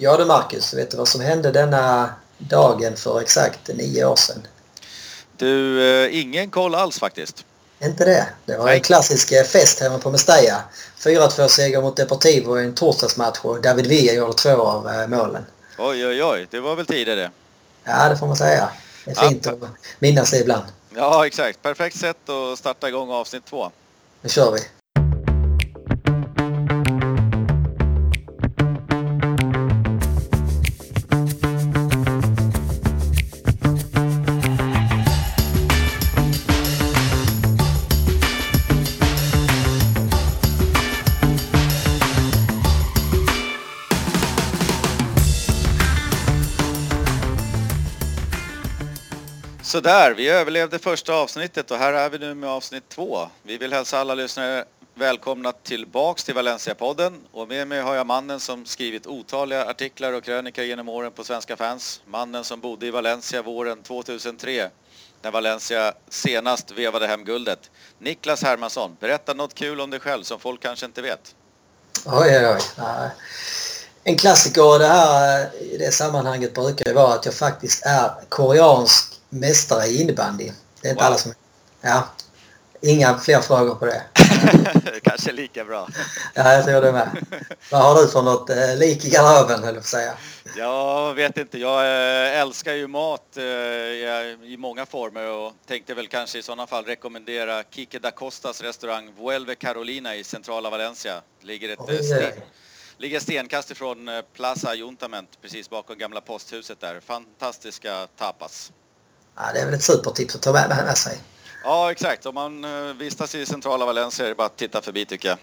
Ja du Marcus, vet du vad som hände denna dagen för exakt nio år sedan? Du, eh, ingen koll alls faktiskt. Inte det? Det var en klassisk eh, fest hemma på Mestalla. 4-2 seger mot Deportivo i en torsdagsmatch och David Villa gjorde två av eh, målen. Oj, oj, oj. Det var väl tider det. Ja, det får man säga. Det är fint att minnas det ibland. Ja, exakt. Perfekt sätt att starta igång avsnitt två. Nu kör vi. Sådär, vi överlevde första avsnittet och här är vi nu med avsnitt två. Vi vill hälsa alla lyssnare välkomna tillbaks till Valencia-podden och med mig har jag mannen som skrivit otaliga artiklar och krönikor genom åren på Svenska fans. Mannen som bodde i Valencia våren 2003 när Valencia senast vevade hem guldet. Niklas Hermansson, berätta något kul om dig själv som folk kanske inte vet. Oj, oj, oj. En klassiker det här, i det sammanhanget brukar ju vara att jag faktiskt är koreansk mästare i innebandy. Det är inte wow. alla som... Ja. Inga fler frågor på det. Kanske lika bra. ja, jag tror det med. Vad har du för något eh, lik i garderoben, höll jag säga? Jag vet inte. Jag eh, älskar ju mat eh, i många former och tänkte väl kanske i sådana fall rekommendera Kike da Costas restaurang Vuelve Carolina i centrala Valencia. Ligger ett oj, sten, ligger stenkast ifrån Plaza Juntament precis bakom gamla posthuset där. Fantastiska tapas. Ja, det är väl ett supertips att ta med, med sig. Ja, exakt. Om man eh, vistas i centrala Valencia är det bara att titta förbi tycker jag.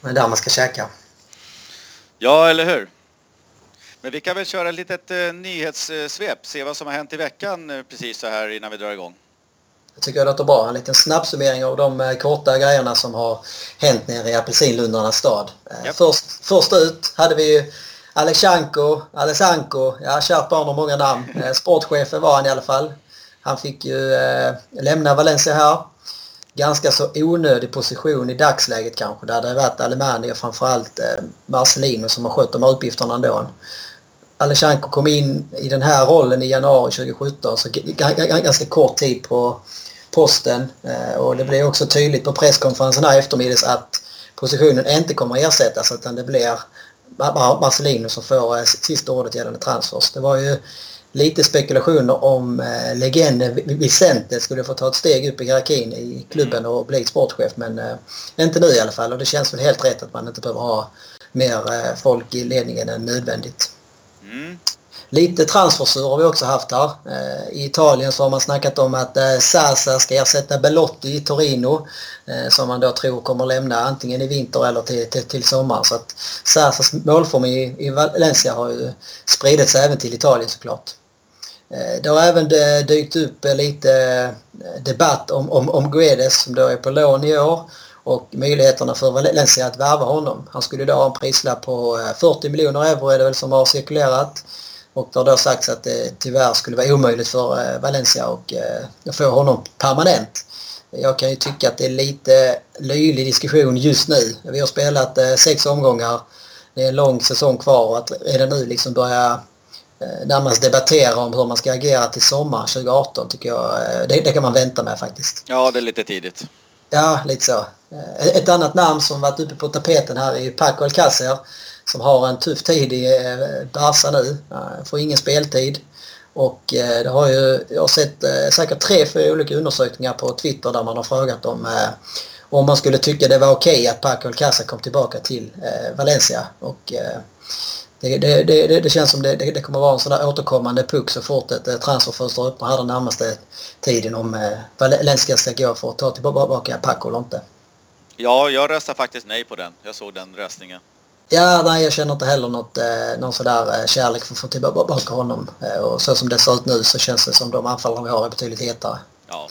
Det är där man ska käka. Ja, eller hur? Men vi kan väl köra ett litet eh, nyhetssvep, se vad som har hänt i veckan eh, precis så här innan vi drar igång. Jag tycker det låter bra. En liten snabbsummering av de korta grejerna som har hänt nere i apelsinlundarnas stad. Yep. Först, först ut hade vi ju Alexanko, Alessanko, ja kärt barn har många namn. Sportchefen var han i alla fall. Han fick ju eh, lämna Valencia här. Ganska så onödig position i dagsläget kanske. Där det varit Alemania och framförallt eh, Marcelino som har skött de här uppgifterna ändå. Alechanko kom in i den här rollen i januari 2017 så ganska kort tid på posten. Eh, och det blev också tydligt på presskonferensen här eftermiddags att positionen inte kommer att ersättas utan det blir Marcelino som får eh, sista ordet gällande transfers. Det var ju lite spekulationer om eh, legenden Vicente skulle få ta ett steg upp i hierarkin i klubben mm. och bli sportchef men eh, inte nu i alla fall och det känns väl helt rätt att man inte behöver ha mer eh, folk i ledningen än nödvändigt. Mm. Lite transfersur har vi också haft här. Eh, I Italien så har man snackat om att eh, Sasa ska ersätta Belotti i Torino eh, som man då tror kommer lämna antingen i vinter eller till, till, till sommaren. Så att Sasas målform i, i Valencia har ju spridits även till Italien såklart. Eh, det har även dykt upp lite eh, debatt om, om, om Guedes som då är på lån i år och möjligheterna för Valencia att värva honom. Han skulle då ha en prislapp på eh, 40 miljoner euro är det väl som har cirkulerat. Och det har då sagts att det tyvärr skulle vara omöjligt för Valencia att få honom permanent. Jag kan ju tycka att det är lite löjlig diskussion just nu. Vi har spelat sex omgångar. Det är en lång säsong kvar och att redan nu liksom börja närmast debattera om hur man ska agera till sommaren 2018 tycker jag. Eh, det, det, kan man vänta med faktiskt. Ja, det är lite tidigt. Ja, lite så. Eh, ett annat namn som varit uppe på tapeten här är Paco Alcacer som har en tuff tid i Barca nu. Får ingen speltid. Och det har ju, jag har sett säkert tre, fyra olika undersökningar på Twitter där man har frågat om om man skulle tycka det var okej okay att Paco Alcacer kom tillbaka till Valencia. Och det, det, det, det, känns som det, det, kommer vara en sån där återkommande puck så fort ett transferfönster öppnar här den närmaste tiden om eh, Valencia ska gå för att ta tillbaka Paco eller inte. Ja, jag röstar faktiskt nej på den. Jag såg den röstningen. Ja, nej jag känner inte heller något, eh, någon sådär eh, kärlek för att få tillbaka honom. Eh, och så som det ser ut nu så känns det som de anfallare vi har är betydligt hetare. Ja.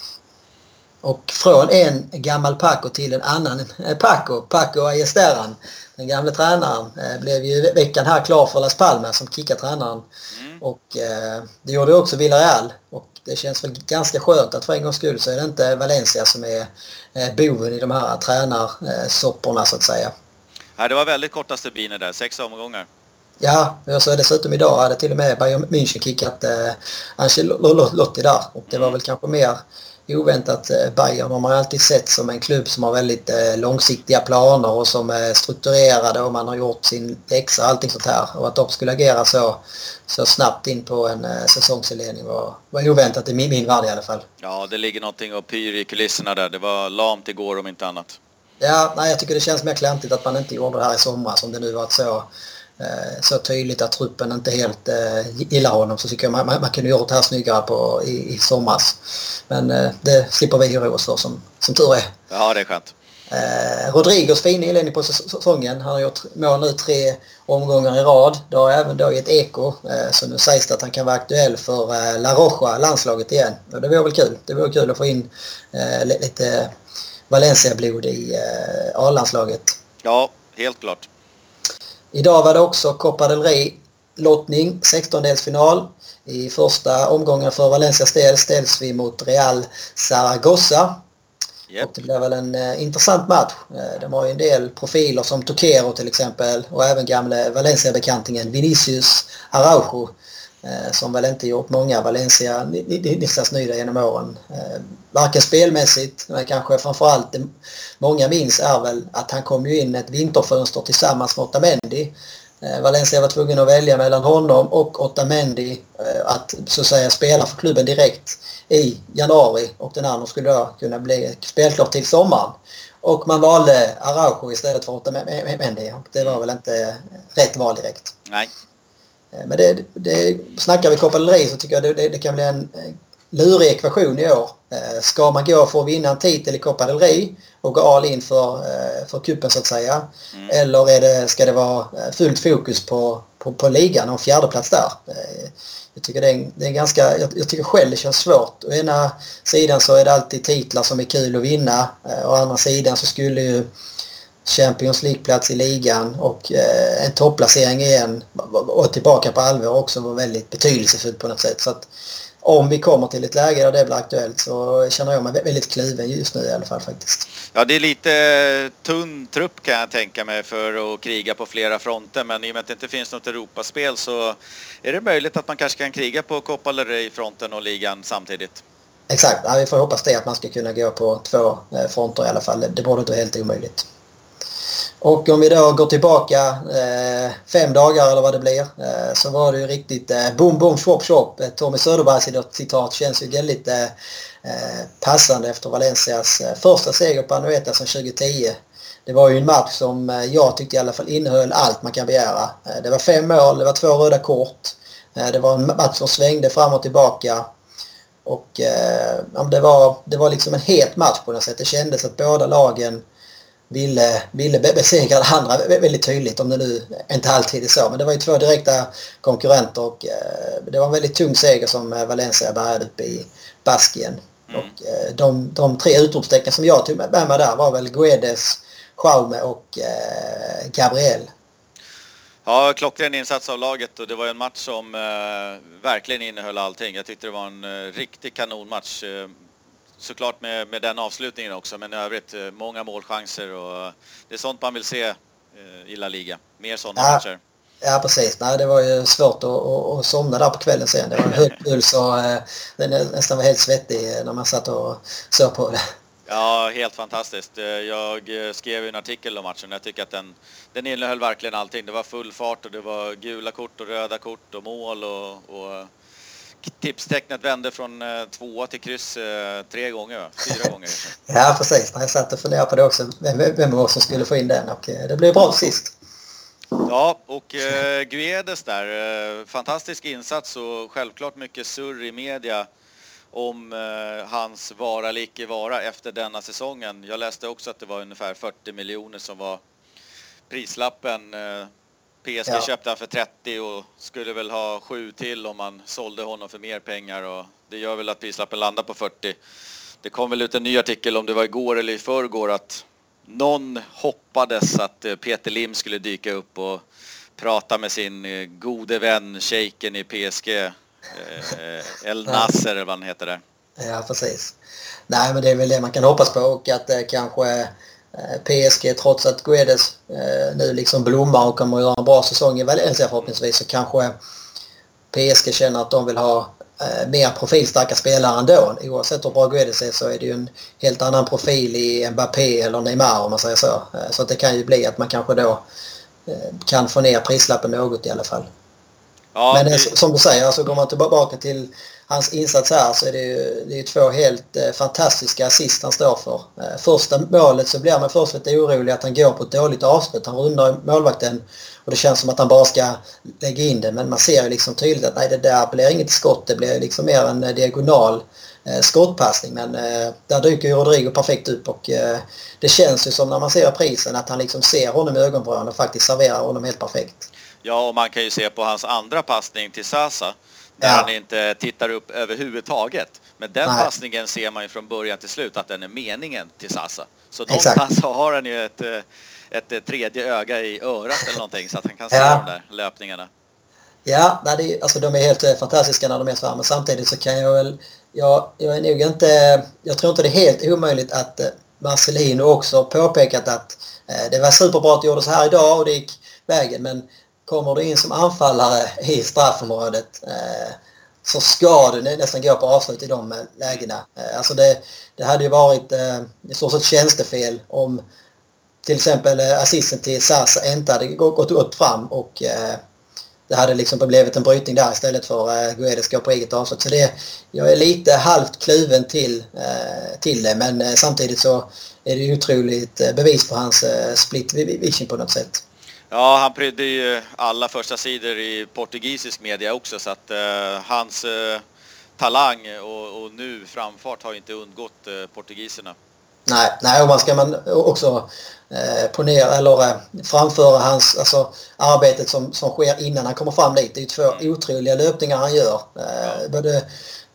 Och från en gammal Paco till en annan eh, Paco, Paco Ayesteran, den gamle tränaren, eh, blev ju veckan här klar för Las Palmas som kickar tränaren. Mm. Och eh, det gjorde också Villarreal. Och det känns väl ganska skönt att för en gångs skull så är det inte Valencia som är boven i de här tränarsopporna så att säga. Nej, det var väldigt korta stubiner där, sex omgångar. Ja, jag såg dessutom idag hade till och med Bayern München kickat eh, Ancelotti där och det var väl kanske mer oväntat. Eh, Bayern har man alltid sett som en klubb som har väldigt eh, långsiktiga planer och som är strukturerade och man har gjort sin läxa och allting sånt här. Och att de skulle agera så, så snabbt in på en eh, säsongsinledning var, var oväntat i min, min värld i alla fall. Ja, det ligger någonting och pyr i kulisserna där. Det var lamt igår om inte annat. Ja, nej, jag tycker det känns mer klantigt att man inte gjorde det här i somras om det nu varit så så tydligt att truppen inte helt eh, gillar honom så tycker jag man, man, man kunde gjort det här snyggare på, i, i somras. Men eh, det slipper vi oroa oss för som, som tur är. Ja, det är skönt. Eh, Rodrigos fina inledning på säsongen. Han har gjort mål nu tre omgångar i rad. Det har även då gett eko. Eh, så nu sägs det att han kan vara aktuell för eh, La Roja, landslaget igen. Och det vore väl kul. Det vore kul att få in eh, lite Valencia-blod i eh, A-landslaget. Ja, helt klart. Idag var det också Copa del Rey lottning, 16-delsfinal. I första omgången för Valencias del ställs vi mot Real Zaragoza. Yep. Det blir väl en eh, intressant match. Eh, de har ju en del profiler som Tokero till exempel och även gamle Valencia-bekantingen Vinicius Araujo. Eh, som väl inte gjort många Valencia nöjda genom åren. Eh, varken spelmässigt, men kanske framförallt det många minns är väl att han kom ju in ett vinterfönster tillsammans med Otamendi. Eh, Valencia var tvungen att välja mellan honom och Otamendi att så att säga spela för klubben direkt i januari och den andra skulle då kunna bli spelklar till sommaren. Och man valde Araujo istället för Otamendi och det var väl inte rätt val direkt. Nej. Eh, men det, det, snackar vi Rey så tycker jag det, det, det kan bli en lurig ekvation i år. Eh, ska man gå för att vinna en titel i Copa del Rey och gå all in för, eh, för kuppen så att säga? Mm. Eller är det, ska det vara fullt fokus på, på, på ligan och fjärdeplats där? Jag tycker det är, det är ganska, jag, jag, tycker själv det känns svårt. Å ena sidan så är det alltid titlar som är kul att vinna. Å andra sidan så skulle ju Champions League-plats i ligan och eh, en topplacering igen och tillbaka på allvar också var väldigt betydelsefullt på något sätt. Så att om vi kommer till ett läge där det blir aktuellt så känner jag mig väldigt kluven just nu i alla fall faktiskt. Ja, det är lite tunn trupp kan jag tänka mig för att kriga på flera fronter men i och med att det inte finns något Europaspel så är det möjligt att man kanske kan kriga på Copa del Rey-fronten och ligan samtidigt. Exakt, ja, vi får hoppas det att man ska kunna gå på två eh, fronter i alla fall. Det borde inte vara helt omöjligt. Och om vi då går tillbaka eh, fem dagar eller vad det blir eh, så var det ju riktigt eh, boom boom shop shop. Eh, Tommy Söderbergs citat känns ju väldigt eh, eh passande efter Valencias eh, första seger på Anoeta sedan 2010. Det var ju en match som jag tyckte i alla fall innehöll allt man kan begära. Det var fem mål, det var två röda kort. Det var en match som svängde fram och tillbaka. Och det, var, det var liksom en het match på något sätt. Det kändes att båda lagen ville, ville besegra det andra väldigt tydligt om det nu inte alltid är så. Men det var ju två direkta konkurrenter och eh, det var en väldigt tung seger som eh, Valencia bärgade upp i Baskien. Mm. Och eh, de, de tre utropstecken som jag tog med mig där var väl Guedes, Jaume och Gabriel. Ja, klockren insats av laget och det var en match som verkligen innehöll allting. Jag tyckte det var en riktig kanonmatch såklart med, med den avslutningen också, men i övrigt eh, många målchanser och det är sånt man vill se eh, i La Liga. Mer sådana ja. matcher. Ja precis, Nej, det var ju svårt att, att, att somna där på kvällen sen. Det var hög puls och eh, den nästan var helt svettig när man satt och såg på det. Ja, helt fantastiskt. Jag skrev en artikel om matchen. Jag tycker att den, den innehöll verkligen allting. Det var full fart och det var gula kort och röda kort och mål och, och tipstecknet vände från eh, tvåa till kryss eh, tre gånger, fyra gånger. ja, precis. Jag satt och funderade på det också, vem, vem var som skulle få in den och eh, det blev bra sist. Ja, och eh, Guedes där, eh, fantastisk insats och självklart mycket surr i media om eh, hans vara eller icke vara efter denna säsongen. Jag läste också att det var ungefär 40 miljoner som var prislappen eh, PSG ja. köpte han för 30 och skulle väl ha sju till om man sålde honom för mer pengar och det gör väl att prislappen landar på 40. Det kom väl ut en ny artikel om det var igår eller i förrgår att någon hoppades att eh, Peter Lim skulle dyka upp och prata med sin eh, gode vän shejken i PSG, eh, El Nasser eller vad han heter där. Ja, precis. Nej, men det är väl det man kan hoppas på och att det kanske PSG trots att Guedes nu liksom blommar och kommer att göra en bra säsong i Valencia förhoppningsvis så kanske PSG känner att de vill ha mer profilstarka spelare ändå. Oavsett hur bra Guedes är så är det ju en helt annan profil i Mbappé eller Neymar om man säger så. Så det kan ju bli att man kanske då kan få ner prislappen något i alla fall. Ja, Men det... som du säger, alltså går man tillbaka till hans insats här så är det ju det är två helt eh, fantastiska assist han står för. Eh, första målet så blir man först lite orolig att han går på ett dåligt avslut. Han rundar målvakten och det känns som att han bara ska lägga in den Men man ser ju liksom tydligt att nej, det där blir inget skott. Det blir liksom mer en eh, diagonal eh, skottpassning. Men eh, där dyker ju Rodrigo perfekt upp och eh, det känns ju som när man ser prisen att han liksom ser honom i ögonvrån och faktiskt serverar honom helt perfekt. Ja, och man kan ju se på hans andra passning till Sasa där ja. han inte tittar upp överhuvudtaget. Men den Nej. passningen ser man ju från början till slut att den är meningen till Sasa. Så någonstans har han ju ett, eh, ett, ett tredje öga i örat eller någonting så att han kan se ja. de där löpningarna. Ja, nej, det, alltså de är helt eh, fantastiska när de är så här, men samtidigt så kan jag väl... Jag, jag är nog inte... Jag tror inte det är helt omöjligt att eh, Marcelino också påpekat att eh, det var superbra att det gjordes här idag och det gick vägen men kommer du in som anfallare i straffområdet eh, så ska du nästan gå på avslut i de eh, lägena. Eh, alltså det, det hade ju varit eh, i stort sett tjänstefel om till exempel eh, assisten till Sasa inte hade gått upp fram och eh, det hade liksom blivit en brytning där istället för eh, Guedes gå på eget avslut. Så det, jag är lite halvt kluven till, eh, till det men eh, samtidigt så är det otroligt eh, bevis på hans eh, split vision på något sätt. Ja, han prydde ju alla första sidor i portugisisk media också så att uh, hans uh, talang och, och, nu framfart har inte undgått uh, portugiserna. Nej, nej och man ska man också eh, ponera eller eh, framföra hans, alltså arbetet som, som sker innan han kommer fram dit. Det är ju två mm. otroliga löpningar han gör. Eh, ja. både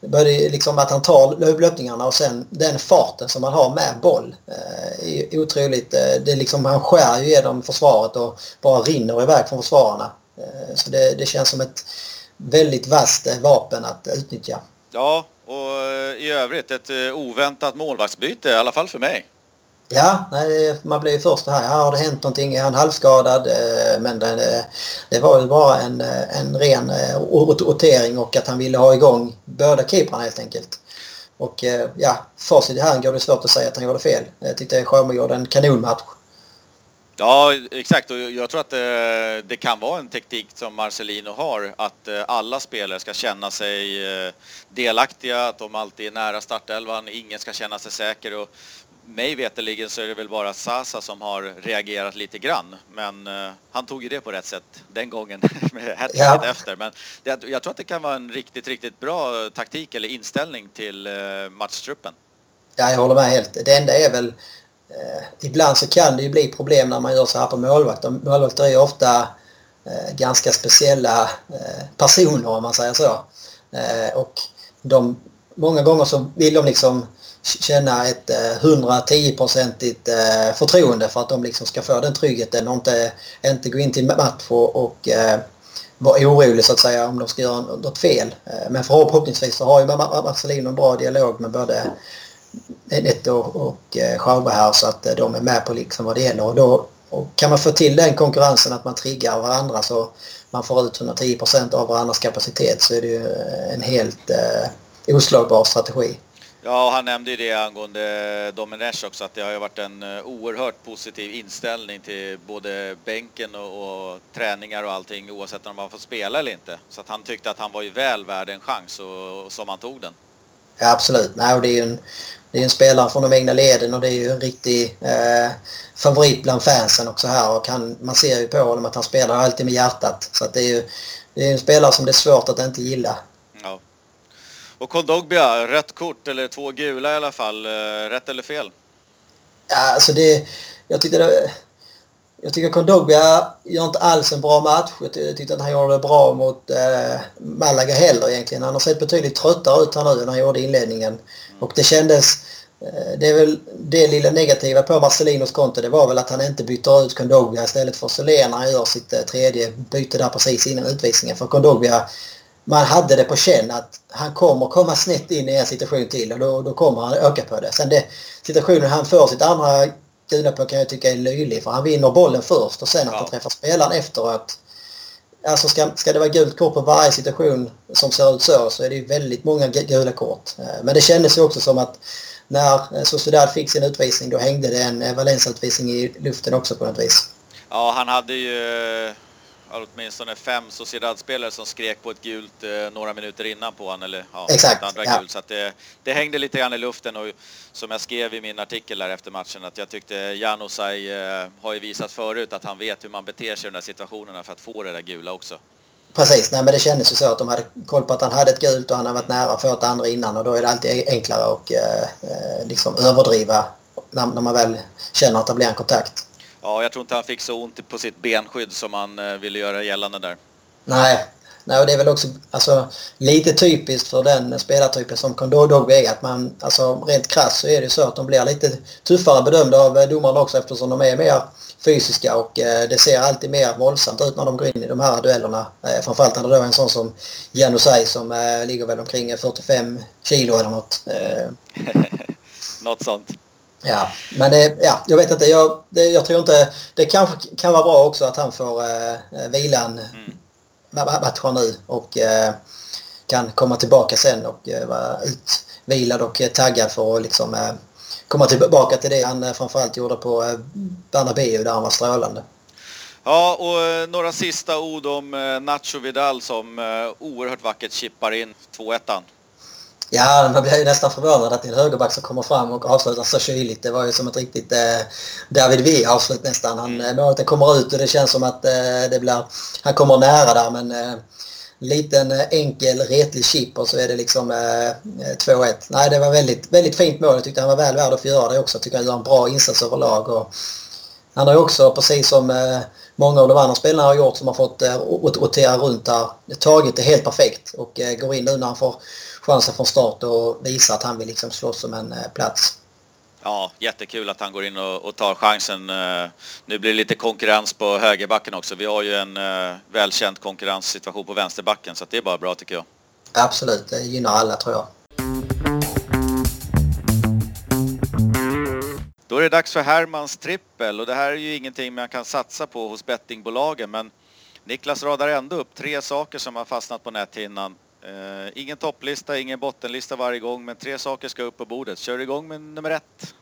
både liksom att han tar löpningarna och sen den farten som han har med boll. Eh, är otroligt. Eh, det är liksom, han skär ju genom försvaret och bara rinner iväg från försvararna. Eh, så det, det känns som ett väldigt vasst eh, vapen att utnyttja. Ja, och eh, i övrigt ett oväntat målvaktsbyte, i alla fall för mig. Ja, nej, man blir ju först här. Här har det hänt någonting. Är han halvskadad? Eh, men det, det var ju bara en, eh, en ren eh, rotering och att han ville ha igång båda keeprarna helt enkelt. Och ja, facit i hand går det svårt att säga att han gjorde fel. Jag tyckte Sjömo gjorde en kanonmatch. Ja, exakt. Och jag tror att det, det, kan vara en teknik som Marcelino har, att alla spelare ska känna sig delaktiga, att de alltid är nära startelvan, ingen ska känna sig säker. Och mig veterligen så är det väl bara Sasa som har reagerat lite grann. Men uh, han tog ju det på rätt sätt den gången med hattricket ja. efter. Men det, jag tror att det kan vara en riktigt, riktigt bra taktik eller inställning till uh, matchtruppen. Ja, jag håller med helt. Det enda är väl uh, ibland så kan det ju bli problem när man gör så här på målvakt. Målvakter är ju ofta ganska speciella personer om man säger så. och de, många gånger så vill de liksom känna ett eh, 110-procentigt eh, förtroende för att de liksom ska få den tryggheten och inte, inte gå in till match och, och eh, vara orolig så att säga om de ska göra något fel. Eh, men förhoppningsvis så har ju Marcelino en bra dialog med både Netto och eh, Schauber här så att de är med på liksom vad det gäller. Och då och kan man få till den konkurrensen att man triggar varandra så man får ut 110% av varandras kapacitet så är det ju en helt eh, oslagbar strategi. Ja, han nämnde ju det angående Domenech också, att det har ju varit en eh, oerhört positiv inställning till både bänken och, och träningar och allting oavsett om man får spela eller inte. Så att han tyckte att han var ju väl värd en chans och, och som han tog den. Ja, absolut. Nej, och det är ju en, det är en spelare från de egna leden och det är ju en riktig eh, favorit bland fansen också här och han, man ser ju på honom att han spelar alltid med hjärtat. Så att det är ju det är en spelare som det är svårt att inte gilla. Och Kondogbia, rött kort eller två gula i alla fall. Eh, rätt eller fel? Ja, alltså det... Jag tyckte det... Jag tycker Kondogbia gör inte alls en bra match. Jag tyckte att han gjorde det bra mot eh, Malaga heller egentligen. Han har sett betydligt tröttare ut här nu än han gjorde i inledningen. Mm. Och det kändes... Eh, det är väl det lilla negativa på Marcelinos konto. Det var väl att han inte byter ut Kondogbia istället för Solén när han gör sitt eh, tredje byte där precis innan utvisningen. För Kondogbia man hade det på känn att han kommer komma snett in i en situation till och då, då kommer han öka på det. Sen det, situationen han får sitt andra gula på kan jag tycka är löjlig för han vinner bollen först och sen att han träffar spelaren efteråt. Alltså ska, ska det vara gult kort på varje situation som ser ut så så är det ju väldigt många gula kort. Eh, men det kändes ju också som att när Sociedad fick sin utvisning då hängde det en Valencia-utvisning i luften också på något vis. Ja, han hade ju åtminstone fem Sociedad-spelare som skrek på ett gult eh, några minuter innan på honom. Eller, ja, Exakt. Andra ja. gult, så det, det, hängde lite grann i luften och som jag skrev i min artikel där efter matchen att jag tyckte Janosaj eh, har ju visat förut att han vet hur man beter sig i de där situationerna för att få det där gula också. Precis, nej men det kändes ju så att de hade koll på att han hade ett gult och han hade varit nära att få ett andra innan och då är det alltid enklare att eh, eh, liksom överdriva när, när man väl känner att det blir en kontakt. Ja, jag tror inte han fick så ont på sitt benskydd som han eh, ville göra gällande där. Nej, Nej, och det är väl också alltså, lite typiskt för den spelartypen som Condor är att man, alltså rent krasst så är det så att de blir lite tuffare bedömda av eh, domarna också eftersom de är mer fysiska och eh, det ser alltid mer våldsamt ut när de går in i de här duellerna. Eh, framförallt när det då är en sån som Janusaj som eh, ligger väl omkring 45 kilo eller något. Eh. något sånt. Ja, men det, ja, jag vet inte. Jag, det, jag tror inte... Det kanske kan vara bra också att han får eh, vila en mm. nu och eh, kan komma tillbaka sen och eh, vara utvilad och taggad för att liksom, eh, komma tillbaka till det han eh, framförallt gjorde på eh, Bernabéu där han var strålande. Ja, och eh, några sista ord om eh, Nacho Vidal som oerhört vackert chippar in 2-1. Ja, man blir ju nästan förvånad att det är en högerback som kommer fram och avslutar så kyligt. Det var ju som ett riktigt eh, David V-avslut nästan. Han, mm. Målet kommer ut och det känns som att eh, det blir, han kommer nära där men eh, liten enkel retlig chip och så är det liksom eh, 2-1. Nej, det var väldigt, väldigt fint mål. Jag tyckte han var väl värd att få göra det också. Jag tycker han gör en bra insats överlag. Och han har ju också, precis som eh, många av de andra spelarna har gjort som har fått eh, rotera runt här, tagit det helt perfekt och eh, går in nu när han får chansen från start och visar att han vill liksom slåss om en eh, plats. Ja, jättekul att han går in och, och, tar chansen. Nu blir det lite konkurrens på högerbacken också. Vi har ju en välkänd konkurrenssituation på vänsterbacken så det är bara bra tycker jag. Absolut, det gynnar alla tror jag. Är det dags för Hermans trippel och det här är ju ingenting man kan satsa på hos bettingbolagen men Niklas radar ändå upp tre saker som har fastnat på näthinnan Uh, ingen topplista, ingen bottenlista varje gång, men tre saker ska upp på bordet. Kör igång med nummer ett.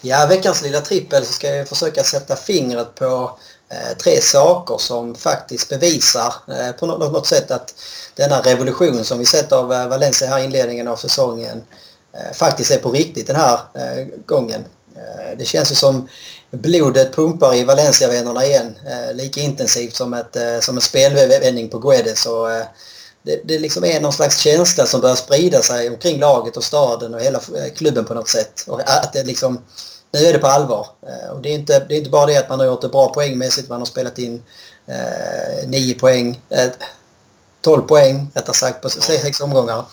Ja, veckans lilla trippel så ska jag försöka sätta fingret på eh, tre saker som faktiskt bevisar eh, på något, något, sätt att denna revolution som vi sett av eh, Valencia här i inledningen av säsongen eh, Eh, faktiskt är på riktigt den här eh, gången. Eh, det känns ju som blodet pumpar i Valencia-vännerna igen lika intensivt som, ett, som en spelvändning på Guedes. Och, det, det liksom är någon slags känsla som börjar sprida sig omkring laget och staden och hela klubben på något sätt. Och att det liksom, nu är det på allvar. Och det är, inte, det är inte bara det att man har gjort det bra poängmässigt, man har spelat in eh, 9 poäng, eh, 12 poäng rättare sagt på sex omgångar.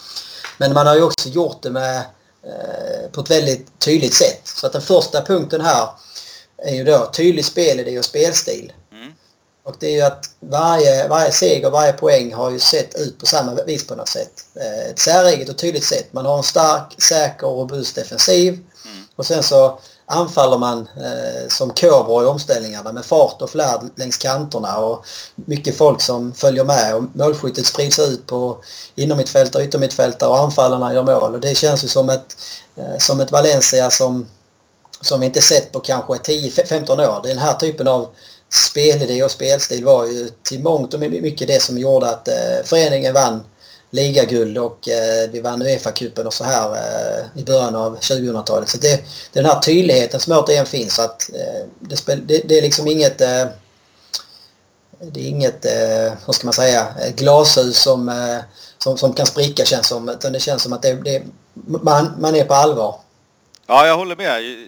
Men man har ju också gjort det med, eh, på ett väldigt tydligt sätt. Så att den första punkten här är ju då tydlig spelidé och spelstil. Och det är ju att varje, varje seger, varje poäng har ju sett ut på samma vis på något sätt. Eh, ett säreget och tydligt sätt. Man har en stark, säker och robust defensiv. Mm. Och sen så anfaller man eh, som kobra i omställningarna med fart och flärd längs kanterna och mycket folk som följer med och målskyttet sprids ut på innermittfältare, yttermittfältare och anfallarna gör mål. Och det känns ju som ett, eh, som ett Valencia som, som vi inte sett på kanske 10-15 år. Den här typen av spelidé och spelstil var ju till mångt och mycket det som gjorde att eh, föreningen vann ligaguld och eh, vi vann Uefa-cupen och så här eh, i början av 2000-talet. Så det, det är den här tydligheten som återigen finns. Att, eh, det, spel, det, det, är liksom inget eh, det är inget, eh, vad ska man säga, eh, glashus som, eh, som, som kan spricka känns som. Utan det känns som att det, det, man, man är på allvar. Ja, jag håller med.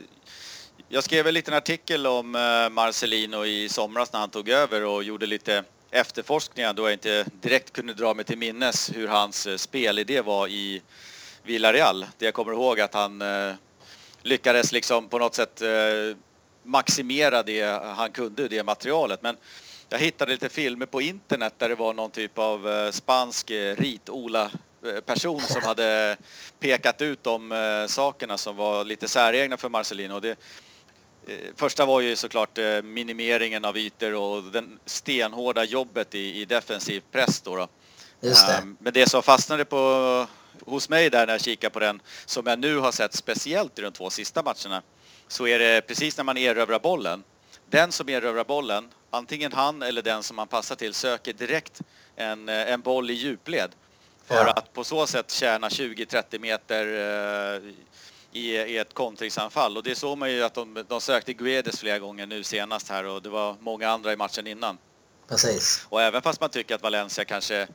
Jag skrev en liten artikel om eh, Marcelino i somras när han tog över och gjorde lite efterforskningar då jag inte direkt kunde dra mig till minnes hur hans eh, spelidé var i Villarreal. Det jag kommer ihåg att han eh, lyckades liksom på något sätt maximera det han kunde, det materialet. Men jag hittade lite filmer på internet där det var någon typ av spansk rit-Ola person som hade pekat ut de sakerna som var lite säregna för Marcelino. Det, Första var ju såklart minimeringen av ytor och den stenhårda jobbet i, i defensiv press då. då. Det. Ehm, men det som fastnade på, hos mig där när jag kikar på den, som jag nu har sett speciellt i de två sista matcherna, så är det precis när man erövrar bollen. Den som erövrar bollen, antingen han eller den som man passar till, söker direkt en, en boll i djupled. För ja. att på så sätt tjäna 20-30 meter eh, i, i ett kontringsanfall. Och det såg man ju att de, de sökte Guedes flera gånger nu senast här och det var många andra i matchen innan. Precis. Och även fast man tycker att Valencia kanske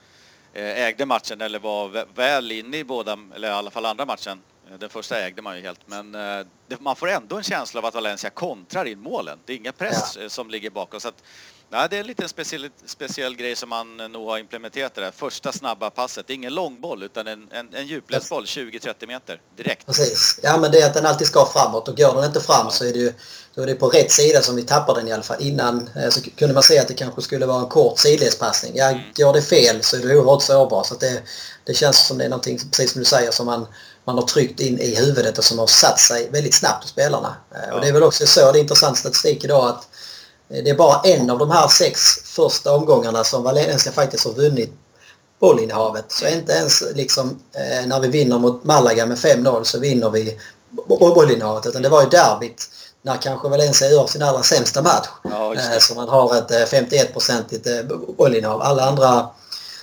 Eh, ägde matchen eller var väl inne i båda, eller i alla fall andra matchen. Eh, den första ägde man ju helt, men eh, man får ändå en känsla av att Valencia kontrar in målen. Det är ingen press ja. som ligger bakom. Så att, nej, det är en liten speciell, speciell grej som man nog har implementerat det där. Första snabba passet, det är ingen långboll utan en, en, en djupledsboll 20-30 meter direkt. Precis. Ja men det är att den alltid ska framåt och går den inte fram så är det ju då är det på rätt sida som vi tappar den i alla fall. Innan så kunde man se att det kanske skulle vara en kort sidledspassning. Ja, mm. går det fel så är det oerhört sårbart. Så det, det känns som det är någonting, precis som du säger, som man, man har tryckt in i huvudet och som har satt sig väldigt snabbt hos spelarna. Ja. Och det är väl också så, det är intressant statistik idag att det är bara en av de här sex första omgångarna som Valencia faktiskt har vunnit bollinnehavet. Så inte ens liksom, eh, när vi vinner mot Malaga med 5-0 så vinner vi bollinnehavet. Utan det var ju derbyt när kanske Valencia gör sin allra sämsta match. Ja, eh, så man har ett 51-procentigt eh, eh, bollinnehav. Alla andra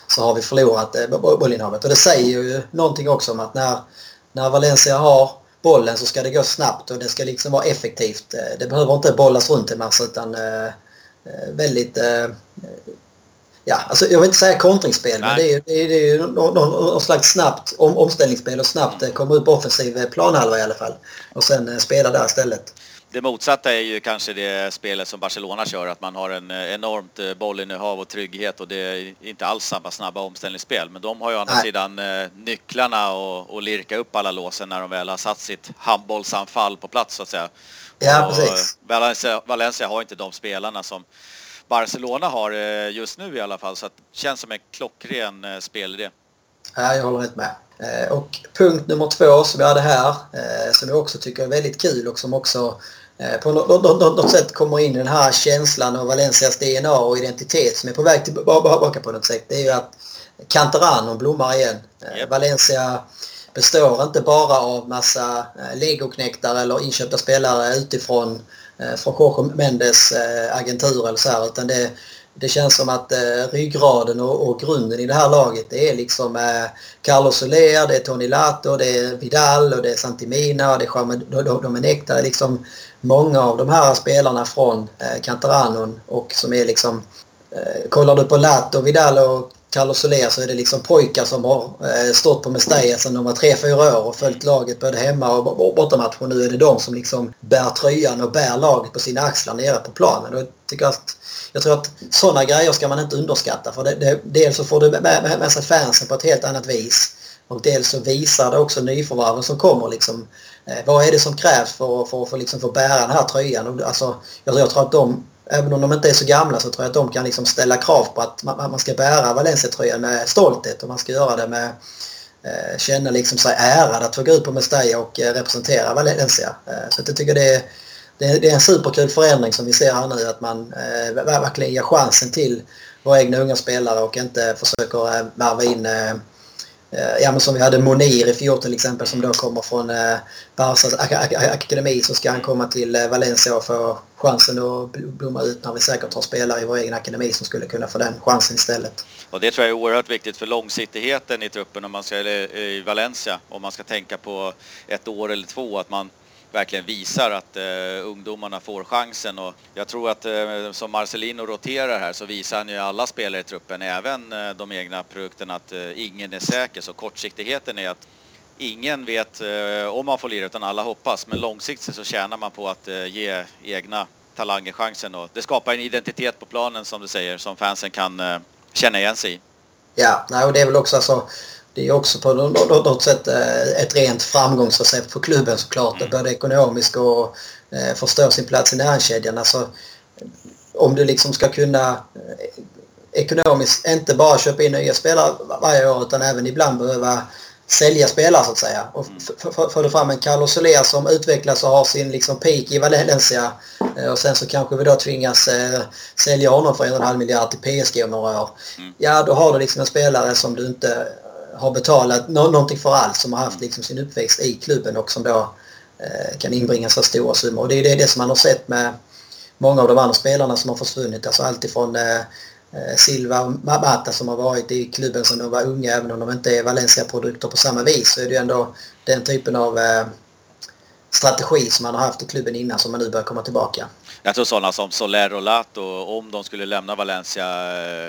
så har vi förlorat eh, bollinnehavet. Och det säger ju någonting också om att när, när Valencia har bollen så ska det gå snabbt och det ska liksom vara effektivt. Eh, det behöver inte bollas runt en massa utan eh, väldigt ja, alltså jag vill inte säga kontringsspel Nej. men det är, det är, det är ju någon, någon, slags snabbt om, omställningsspel och snabbt komma ut på offensiv planhalva i alla fall. Och sen spela där istället. Det motsatta är ju kanske det spelet som Barcelona kör, att man har en enormt bollinnehav och trygghet och det är inte alls samma snabba omställningsspel. Men de har ju å andra sidan nycklarna och, och lirka upp alla låsen när de väl har satt sitt handbollsanfall på plats så att säga. Ja, och precis. Valencia, Valencia har inte de spelarna som Barcelona har just nu i alla fall så det känns som en klockren spelidé. Ja, jag håller rätt med. Och punkt nummer två som vi hade här, som jag också tycker är väldigt kul och som också Eh, på något, sätt kommer in den här känslan av Valencias DNA och identitet som är på väg tillbaka på något sätt. Det är ju att Cantarano blommar igen. Eh, yep. Valencia består inte bara av massa eh, legoknäktare eller inköpta spelare utifrån från Jorge Mendes agentur eller så här, utan det, det känns som att eh, ryggraden och, och, grunden i det här laget det är liksom eh, Carlos Soler, det är Tony Lato, det är Vidal och det är Santimina och det är Juan Domenech. Det är liksom många av de här spelarna från eh, Cantaranon och som är liksom eh, Kollar du på Lato, Vidal och Carlos Soler så är det liksom pojkar som har eh, stått på Mestalla sedan de var 3-4 år och följt laget både hemma och bortamatch. Och nu är det de som liksom bär tröjan och bär laget på sina axlar nere på planen. Och jag, tycker att, jag tror att sådana grejer ska man inte underskatta. För det, det, dels så får du med, med, med sig fansen på ett helt annat vis. Och dels så visar det också nyförvärven som kommer liksom, eh, vad är det som krävs för, för, för, liksom, för att liksom bära den här tröjan. Och, alltså, jag, jag tror att de även om de inte är så gamla så tror jag att de kan liksom ställa krav på att man, ska bära Valencia-tröjan med stolthet och man ska göra det med eh, känna liksom sig ärad att få gå ut på Mestalla och eh, representera Valencia. Eh, så jag tycker det är, det är, det är en superkul förändring som vi ser här nu att man eh, verkligen ger chansen till våra egna unga spelare och inte försöker eh, värva in ja, men som vi hade Monir i fjol till exempel som då kommer från eh, Barças ak ak akademi så ska han komma till eh, Valencia och få chansen att blomma ut när vi säkert har spelare i vår egen akademi som skulle kunna få den chansen istället. Och det tror jag är oerhört viktigt för långsiktigheten i truppen om man ska, i Valencia om man ska tänka på ett år eller två att man verkligen visar att eh, ungdomarna får chansen och jag tror att eh, som Marcelino roterar här så visar han ju alla spelare i truppen, även eh, de egna produkterna, att eh, ingen är säker. Så kortsiktigheten är att ingen vet eh, om man får lira utan alla hoppas. Men långsiktigt så tjänar man på att eh, ge egna talanger chansen och det skapar en identitet på planen som du säger som fansen kan eh, känna igen sig i. Ja, nej, och det är väl också så det är också på något sätt eh, ett rent framgångsrecept för klubben såklart. Mm. Både ekonomiskt och eh, förstå sin plats i näringskedjan. Alltså, om du liksom ska kunna eh, ekonomiskt inte bara köpa in nya spelare varje år utan även ibland behöva sälja spelare så att säga. Och mm. förde fram en Carlos Soler som utvecklas och har sin liksom peak i Valencia. Och sen så kanske vi då tvingas eh, sälja honom för en och en halv miljard till PSG om några år. Mm. Ja, då har du liksom en spelare som du inte har betalat någonting för allt som har haft liksom sin uppväxt i klubben och som då eh, kan inbringa så stora summor. Och det är det, det som man har sett med många av de andra spelarna som har försvunnit. Alltså alltifrån eh, eh, Silva och Mata som har varit i klubben som de var unga, även om de inte är Valencia-produkter på samma vis, så är det ju ändå den typen av eh, strategi som man har haft i klubben innan som man nu börjar komma tillbaka. Jag tror sådana som Soler och Lato, om de skulle lämna Valencia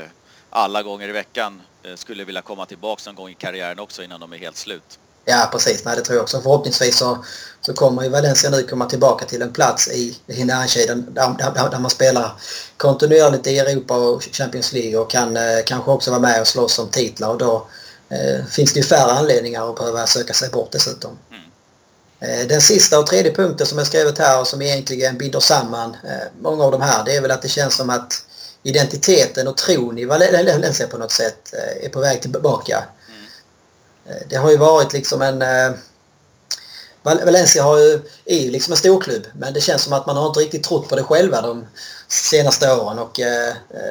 eh, alla gånger i veckan, skulle vilja komma tillbaka någon gång i karriären också innan de är helt slut. Ja precis, nej, det tror jag också. Förhoppningsvis så, så kommer ju Valencia nu komma tillbaka till en plats i, närkedjan där, där, där, man spelar kontinuerligt i Europa och Champions League och kan eh, kanske också vara med och slåss om titlar och då eh, finns det ju färre anledningar att behöva söka sig bort dessutom. Mm. Eh, den sista och tredje punkten som jag skrivit här och som egentligen binder samman eh, många av de här det är väl att det känns som att identiteten och tron i Valencia på något sätt eh, är på väg tillbaka. Eh, det har ju varit liksom en... Eh, Valencia har ju, är ju liksom en storklubb men det känns som att man har inte riktigt trott på det själva de senaste åren och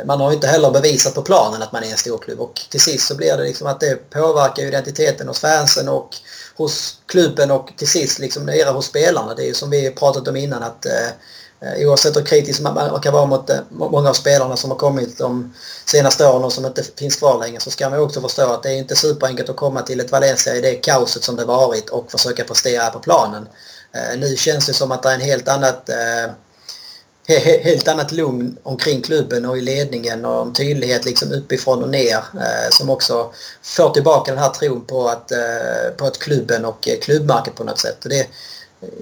man har inte heller bevisat på planen att man är en storklubb och till sist så blir det liksom att det påverkar identiteten hos fansen och hos klubben och till sist liksom nere hos spelarna. Det är ju som vi pratat om innan att Eh, oavsett hur kritisk man kan vara mot eh, många av spelarna som har kommit de senaste åren och som inte finns kvar längre så ska man också förstå att det är inte superenkelt att komma till ett Valencia i det kaoset som det varit och försöka prestera på planen. Eh, nu känns det som att det är en helt annat helt annat lugn omkring klubben och i ledningen och en tydlighet liksom uppifrån och ner som också får tillbaka den här tron på att, på att klubben och klubbmärket på något sätt. det,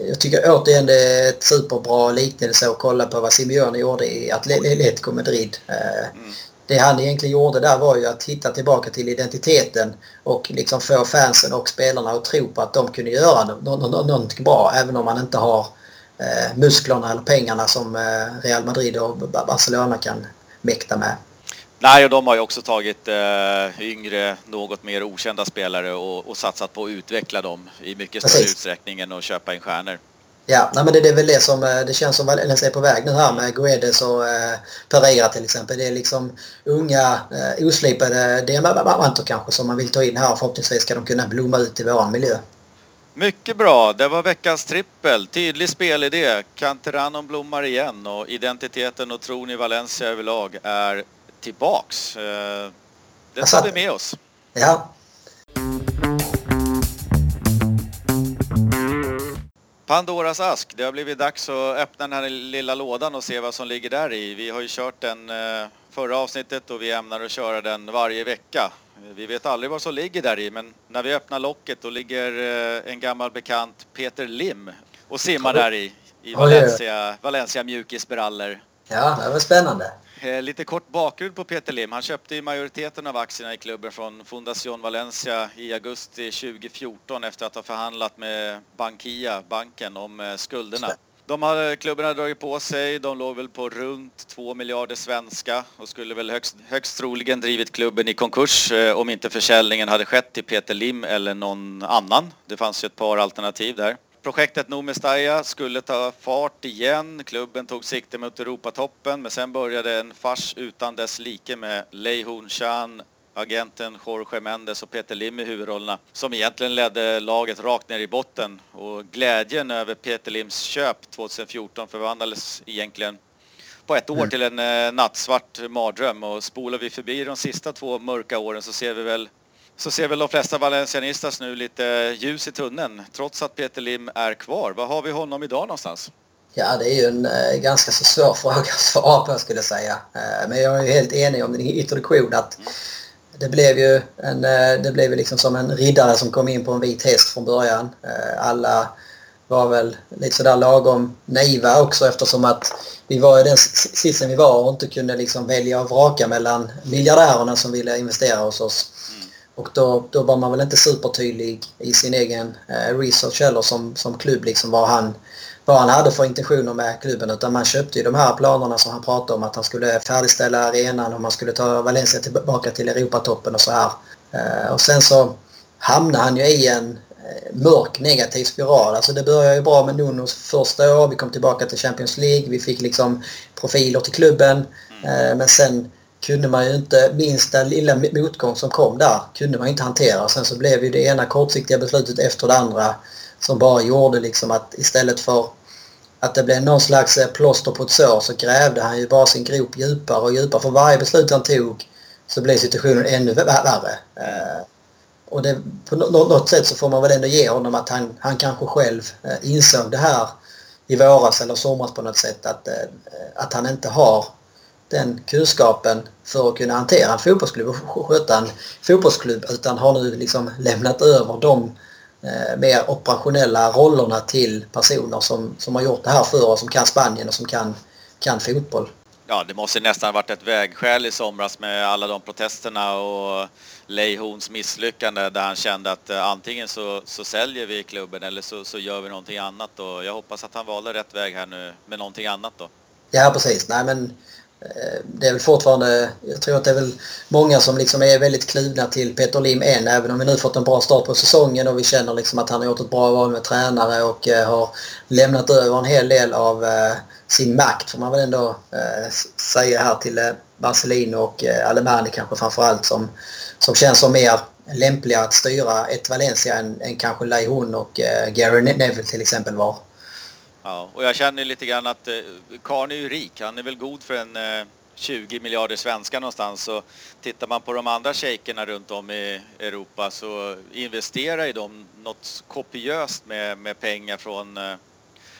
jag tycker återigen det är ett superbra liknelse att kolla på vad Simeone gjorde i Atletico Madrid. Mm. Det han egentligen gjorde där var ju att hitta tillbaka till identiteten och liksom få fansen och spelarna att tro på att de kunde göra någonting bra även om man inte har eh, musklerna eller pengarna som eh, Real Madrid och Barcelona kan mäkta med. Nej, och de har ju också tagit eh, yngre, något mer okända spelare och, och, satsat på att utveckla dem i mycket större Precis. utsträckning än att köpa in stjärnor. Ja, nej, men det, det är väl det som eh, det känns som Valencia är på väg nu här med Guedes och eh, Pereira till exempel. Det är liksom unga, eh, oslipade diamanter kanske som man vill ta in här. Förhoppningsvis ska de kunna blomma ut i vår miljö. Mycket bra, det var veckans trippel. Tydlig spelidé. Canteranon blommar igen och identiteten och tron i Valencia överlag är tillbaks. Eh, det tar vi med oss. Ja. Pandoras ask. Det har blivit dags att öppna den här lilla lådan och se vad som ligger där i. Vi har ju kört den eh, förra avsnittet och vi ämnar att köra den varje vecka. Vi vet aldrig vad som ligger där i men när vi öppnar locket då ligger eh, en gammal bekant Peter Lim och simmar där i. I Valencia, Valencia mjukisbrallor. Ja, det var spännande. Eh, lite kort bakgrund på Peter Lim. Han köpte ju majoriteten av aktierna i klubben från Fundación Valencia i augusti 2014 efter att ha förhandlat med Bankia, banken, om eh, skulderna. De hade, klubben hade dragit på sig, de låg väl på runt 2 miljarder svenska och skulle väl högst, högst troligen drivit klubben i konkurs eh, om inte försäljningen hade skett till Peter Lim eller någon annan. Det fanns ju ett par alternativ där. Projektet Nomestaya skulle ta fart igen. Klubben tog sikte mot Europatoppen men sen började en fars utan dess like med Lei Hun Chan, agenten Jorge Mendes och Peter Lim i huvudrollerna som egentligen ledde laget rakt ner i botten och glädjen över Peter Lims köp 2014 förvandlades egentligen på ett år mm. till en eh, nattsvart mardröm och spolar vi förbi de sista två mörka åren så ser vi väl så ser väl de flesta valencianistas nu lite ljus i tunneln trots att Peter Lim är kvar. Vad har vi honom idag någonstans? Ja, det är ju en eh, ganska så svår fråga att svara på skulle jag säga. Eh, men jag är ju helt enig om din introduktion att det blev ju en, eh, det blev liksom som en riddare som kom in på en vit häst från början. Eh, alla var väl lite sådär lagom naiva också eftersom att vi var i den sitsen vi var och inte kunde liksom välja och vraka mellan miljardärerna som ville investera hos oss och då, då var man väl inte supertydlig i sin egen eh, research heller som, som klubb liksom vad han, vad han hade för intentioner med klubben utan man köpte ju de här planerna som han pratade om att han skulle färdigställa arenan och man skulle ta Valencia tillbaka till Europatoppen och så här. Eh, och sen så hamnar han ju i en mörk negativ spiral. Alltså det började ju bra med Nunos första år. Vi kom tillbaka till Champions League. Vi fick liksom profiler till klubben. Mm. Men sen kunde man ju inte, minsta lilla motgång som kom där, kunde man inte hantera. Sen så blev ju det ena kortsiktiga beslutet efter det andra som bara gjorde liksom att istället för att det blev någon slags eh, plåster på ett sår så grävde han ju bara sin grop djupare och djupare. För varje beslut han tog så blev situationen ännu värre. Eh, och det, på något sätt så får man väl ändå ge honom att han, han kanske själv eh, insåg det här i våras eller somras på något sätt att, att han inte har den kunskapen för att kunna hantera en fotbollsklubb och sköta en fotbollsklubb utan har nu liksom lämnat över de eh, mer operationella rollerna till personer som, som har gjort det här för och som kan Spanien och som kan, kan fotboll. Ja, det måste nästan varit ett vägskäl i somras med alla de protesterna och Leihons misslyckande där han kände att eh, antingen så, så säljer vi klubben eller så, så gör vi någonting annat och jag hoppas att han valde rätt väg här nu med någonting annat då. Ja, precis. Nej, men Eh, det är väl fortfarande, jag tror att det är väl många som liksom är väldigt kluvna till Peter Lim än, även om vi nu fått en bra start på säsongen och vi känner liksom att han har gjort ett bra val med tränare och eh, har lämnat över en hel del av eh, sin makt får man väl ändå säga här till Marcelino och Alemani kanske framförallt som, som känns som mer lämpliga att styra ett Valencia än, än kanske Leihun och Gary Neville till exempel var. Ja, och jag känner lite grann att eh, Karn är ju rik. Han är väl god för en eh, 20 miljarder svenskar någonstans. Så tittar man på de andra shejkerna runt om i Europa så investerar ju de något kopiöst med, med pengar från eh,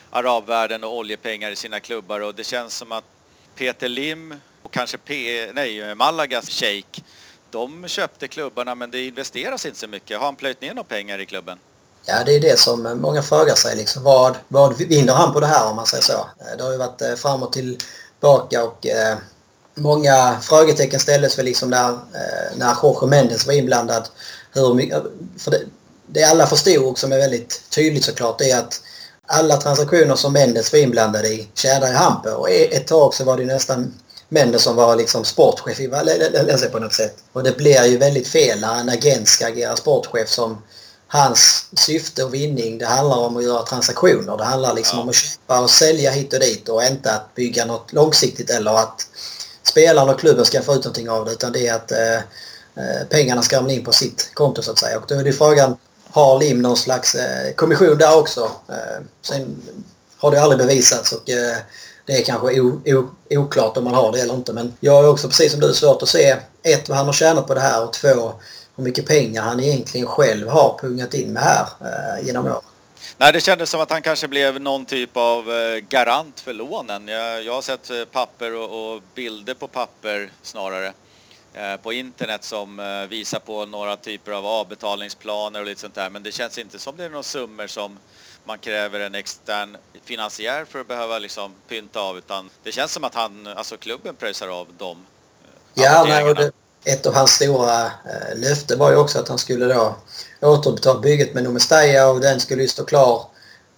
arabvärlden och oljepengar i sina klubbar. Och det känns som att Peter Lim och kanske P, nej, eh, Malagas shejk de köpte klubbarna men det investeras inte så mycket. Har han plöjt ner några pengar i klubben? Ja, det är det som många frågar sig. Liksom, vad, vad vinner han på det här om man säger så? Eh, det har ju varit eh, fram och tillbaka och eh, många frågetecken ställdes väl liksom när, eh, när Jorge Mendes var inblandad. Hur mycket, eh, för det, det alla förstod och som är väldigt tydligt såklart det är att alla transaktioner som Mendes var inblandad i tjänar i Hampe och e-, ett tag så var det nästan Mendes som var liksom sportchef i Valencia på något sätt. Och det blir ju väldigt fel när en agent ska agera sportchef som hans syfte och vinning det handlar om att göra transaktioner. Det handlar liksom ja. om att köpa och sälja hit och dit och inte att bygga något långsiktigt eller att spelarna och klubben ska få ut någonting av det utan det är att eh, eh, pengarna ska ramla in på sitt konto så att säga. Och då är det frågan, har Lim någon slags eh, kommission där också? Eh, sen har det aldrig bevisats och eh, det är kanske o, o, oklart om man har det eller inte men jag har också precis som du svårt att se ett vad han har tjänat på det här och två hur mycket pengar han egentligen själv har pungat in med här eh, genom åren. Nej, det kändes som att han kanske blev någon typ av eh, garant för lånen. Jag, jag har sett eh, papper och, och, bilder på papper snarare eh, på internet som eh, visar på några typer av avbetalningsplaner och lite sånt där. Men det känns inte som det är några summor som man kräver en extern finansiär för att behöva liksom pynta av utan det känns som att han, alltså klubben pröjsar av dem. Ja, nej, och det, ett av hans stora eh, löften var ju också att han skulle då återuppta bygget med Nomestaja och den skulle ju stå klar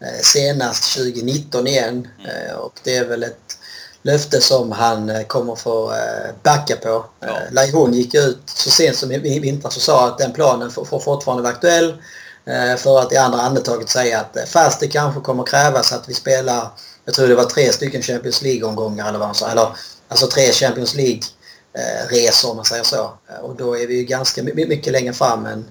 eh, senast 2019 igen. Mm. Eh, och det är väl ett löfte som han eh, kommer få eh, backa på. Ja. Eh, Laihun gick ut så sent som i vintras och sa att den planen får, fortfarande vara aktuell. För att i andra andetaget säga att fast det kanske kommer krävas att vi spelar, jag tror det var tre stycken Champions League-omgångar eller vad han sa. Eller, alltså tre Champions League resor om man säger så. Eh, och då är vi ju ganska mycket längre fram än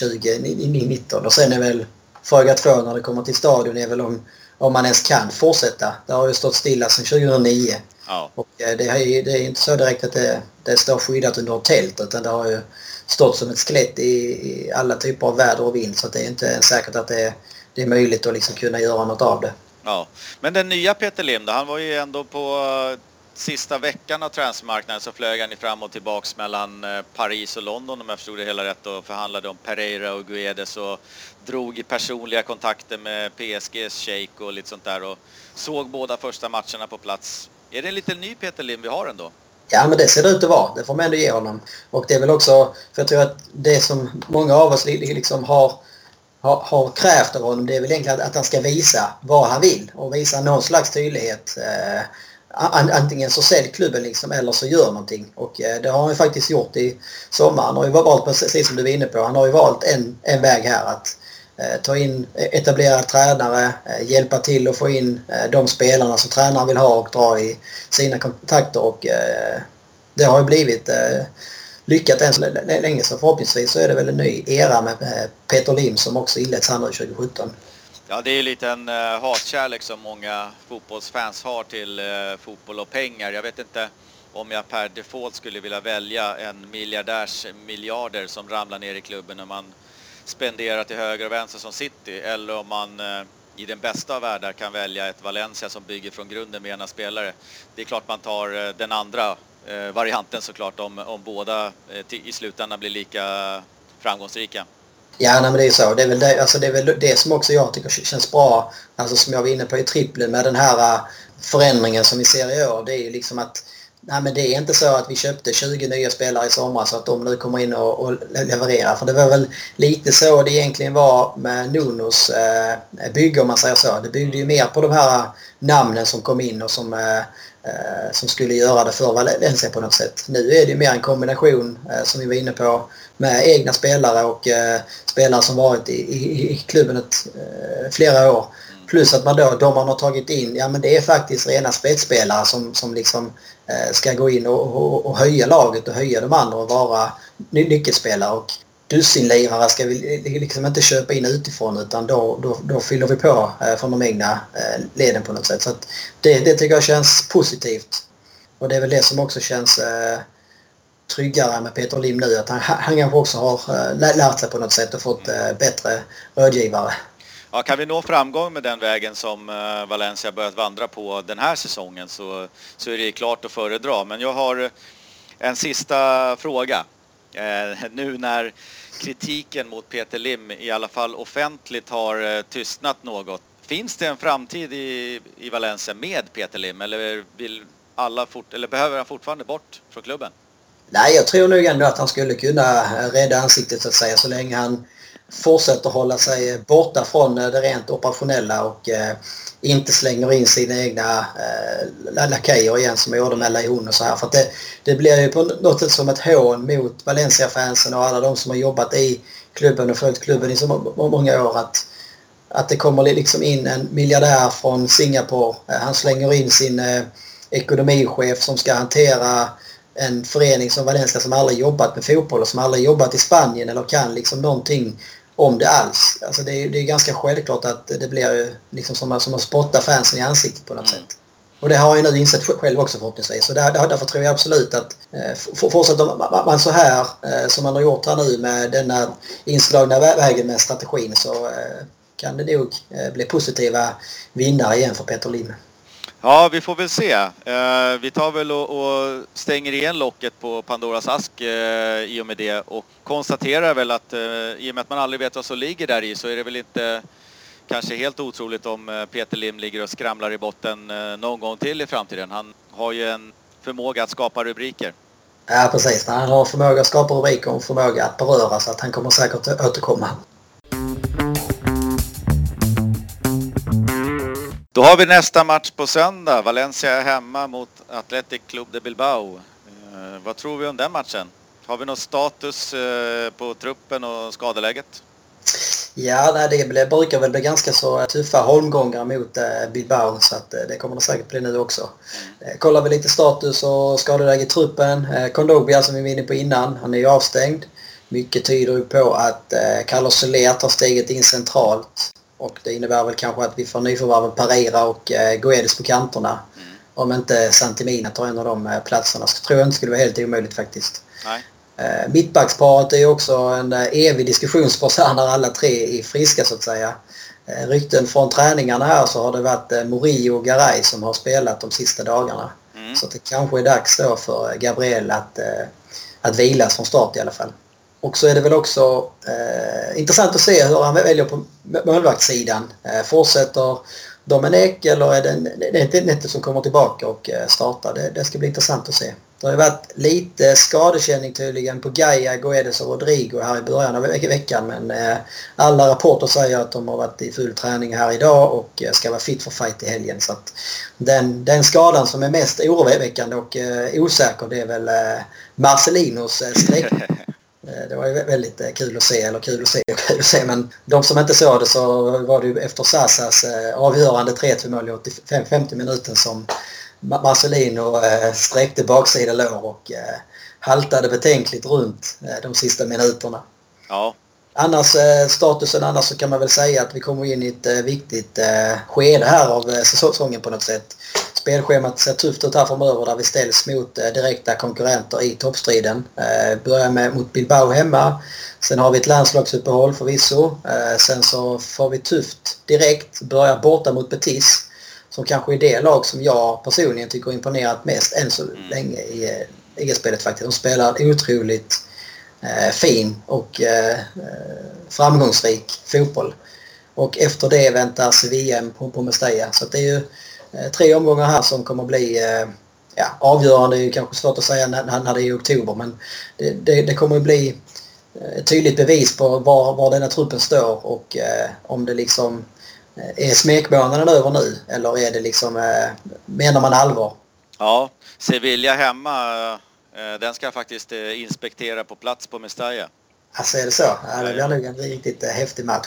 2019. Och sen är väl fråga två när det kommer till stadion är väl om, om man ens kan fortsätta. Det har ju stått stilla sedan 2009. Ja. Och eh, det är, det är inte så direkt att det, det står skyddat under ett tält utan det har ju stått som ett skelett i, i alla typer av väder och vind så det är inte säkert att det är, det är möjligt att liksom kunna göra något av det. Ja, men den nya Peter Lim han var ju ändå på sista veckan av transfermarknaden så flög han fram och tillbaks mellan eh, Paris och London om jag förstod det hela rätt och förhandlade om Pereira och Guedes och drog i personliga kontakter med PSGs Sheik och lite sånt där och såg båda första matcherna på plats. Är det en liten ny Peter Lim vi har ändå? Ja men det ser det ut att vara. Det får man ändå ge honom. Och det är väl också, för jag tror att det som många av oss liksom har har, har krävt av honom det är väl egentligen att, att han ska visa vad han vill och visa någon slags tydlighet. Eh, antingen så sälj klubben liksom eller så gör någonting. Och eh, det har han ju faktiskt gjort i sommar. Han har ju valt, precis som du var inne på, han har ju valt en, en väg här att eh, ta in eh, etablerade tränare, hjälpa till att få in de spelarna som tränaren vill ha och dra i sina kontakter. Och det har ju blivit lyckat än så länge så förhoppningsvis så är det väl en ny era med Peter Lim som också inleds här nu 2017. Ja, det är ju lite en uh, hatkärlek som många fotbollsfans har till uh, fotboll och pengar. Jag vet inte om jag per default skulle vilja välja en miljardärs miljarder som ramlar ner i klubben när man spenderar till höger och vänster som City eller om man uh, i den bästa av världar kan välja ett Valencia som bygger från grunden med ena spelare. Det är klart man tar den andra varianten såklart om, om båda i slutändan blir lika framgångsrika. Ja, nej, men det är så. Det är, väl det, alltså det är väl det som också jag tycker känns bra. Alltså som jag var inne på i trippeln med den här äh, förändringen som vi ser i år. Det är ju liksom att nej, men det är inte så att vi köpte 20 nya spelare i somras så att de nu kommer in och, och levererar. För det var väl lite så det egentligen var med Nunos eh, bygge om man säger så. Det byggde ju mer på de här namnen som kom in och som eh, som skulle göra det för Valencia på något sätt. Nu är det mer en kombination eh, som vi var inne på med egna spelare och eh, spelare som varit i, i, i klubben ett, eh, flera år. Plus att man då, de man har tagit in, ja men det är faktiskt rena spetsspelare som, som liksom eh, ska gå in och, och, och, höja laget och höja de andra och vara ny, nyckelspelare. Och dussinlirare ska vi liksom inte köpa in utifrån utan då, då, då fyller vi på eh, från de egna eh, leden på något sätt. Så det, det tycker jag känns positivt. Och det är väl det som också känns eh, tryggare med Peter Lim nu. Att han, han kanske också har eh, lärt sig på något sätt och fått eh, bättre rådgivare. Ja, kan vi nå framgång med den vägen som eh, Valencia börjat vandra på den här säsongen så, så är det klart att föredra. Men jag har en sista fråga. Nu när kritiken mot Peter Lim i alla fall offentligt har tystnat något. Finns det en framtid i, i Valencia med Peter Lim eller, vill alla fort, eller behöver han fortfarande bort från klubben? Nej, jag tror nog ändå att han skulle kunna rädda ansiktet så att säga så länge han fortsätter hålla sig borta från eh, det rent operationella och eh, inte slänger in sina egna eh, lakejer igen som jag gjorde med Lejon och så här. För det, det blir ju på något sätt som ett hån mot Valencia-fansen och alla de som har jobbat i klubben och följt klubben i så många år att, att det kommer liksom in en miljardär från Singapore. Eh, han slänger in sin eh, ekonomichef som ska hantera en förening som Valencia som aldrig jobbat med fotboll och som aldrig jobbat i Spanien eller kan liksom någonting om det alls. Alltså det, är, det är ganska självklart att det blir liksom som, som att spotta fansen i ansiktet på något mm. sätt. Och det har jag nu insett själv också förhoppningsvis. Så där, därför tror jag absolut att eh, fortsätter man så här eh, som man har gjort här nu med denna inslagna vägen med strategin så eh, kan det nog eh, bli positiva vinnare igen för Peter Lim. Ja, vi får väl se. Eh, vi tar väl och, stänger igen locket på Pandoras ask eh, i och med det och konstaterar väl att eh, i och med att man aldrig vet vad som ligger där i så är det väl inte kanske helt otroligt om eh, Peter Lim ligger och skramlar i botten någon gång till i framtiden. Han har ju en förmåga att skapa rubriker. Ja, precis. Han har förmåga att skapa rubriker och förmåga att beröra så att han kommer säkert återkomma. Då har vi nästa match på söndag. Valencia är hemma mot Athletic Club de Bilbao. Eh, vad tror vi om den matchen? Har vi någon status eh, på truppen och skadeläget? Ja, nej, det brukar väl bli ganska så tuffa holmgångar mot eh, Bilbao så att det kommer det säkert bli nu också. Mm. Kollar vi lite status och skadeläge i truppen. Kondogbia som vi var inne på innan, han är ju avstängd. Mycket tyder ju på att Carlos Soler tar steget in centralt. Och det innebär väl kanske att vi får nyförvärven Pereira och eh, Guedes på kanterna. Mm. Om inte Santimina tar en av de eh, platserna så tror jag inte det skulle vara helt omöjligt faktiskt. Nej. Eh, mittbacksparet är ju också en eh, evig diskussionspost här när alla tre är friska så att säga. Eh, rykten från träningarna här så har det varit eh, Morillo och Garay som har spelat de sista dagarna. Mm. Så det kanske är dags då för Gabriel att, eh, att vilas från start i alla fall. Och så är det väl också eh, intressant att se hur han väljer på målvaktssidan. Eh, fortsätter Domenech eller är det Nette som kommer tillbaka och eh, startar? Det, det ska bli intressant att se. Det har ju varit lite skadekänning tydligen på Gaia, Guedes och Rodrigo här i början av veckan men eh, alla rapporter säger att de har varit i full träning här idag och eh, ska vara fit för fight i helgen. Så att den, den skadan som är mest oroväckande och eh, osäker det är väl eh, Marcelinos eh, streck. Eh, det var ju väldigt kul att se, eller kul att se och kul att se men de som inte såg det så var det ju efter Sassas avgörande 3-2 mål i 85-50 minuten som Marcelino eh, sträckte baksida lår och eh, haltade betänkligt runt eh, de sista minuterna. Ja. Annars statusen annars så kan man väl säga att vi kommer in i ett viktigt skede här av säsongen på något sätt. Spelschemat ser tufft ut här framöver där vi ställs mot eh, direkta konkurrenter i toppstriden. Eh, Börjar med mot Bilbao hemma. Sen har vi ett landslagsuppehåll förvisso. Eh, sen så får vi tufft direkt. Börjar borta mot Betis som kanske är det lag som jag personligen tycker imponerat mest än så länge i ligaspelet faktiskt. De spelar otroligt fin och framgångsrik fotboll. Och efter det väntas VM på, Mestalla. Så det är ju tre omgångar här som kommer bli eh, ja, avgörande. Det är kanske svårt att säga det är i oktober men det, det, det kommer att bli ett eh, tydligt bevis på var, var denna truppen står och eh, om det liksom är smekmånaden över nu eller är det liksom, eh, menar man allvar? Ja, Sevilla hemma, eh, den ska jag faktiskt eh, inspektera på plats på Mestalla. Alltså är det så? Ja, det blir nog en riktigt häftig match.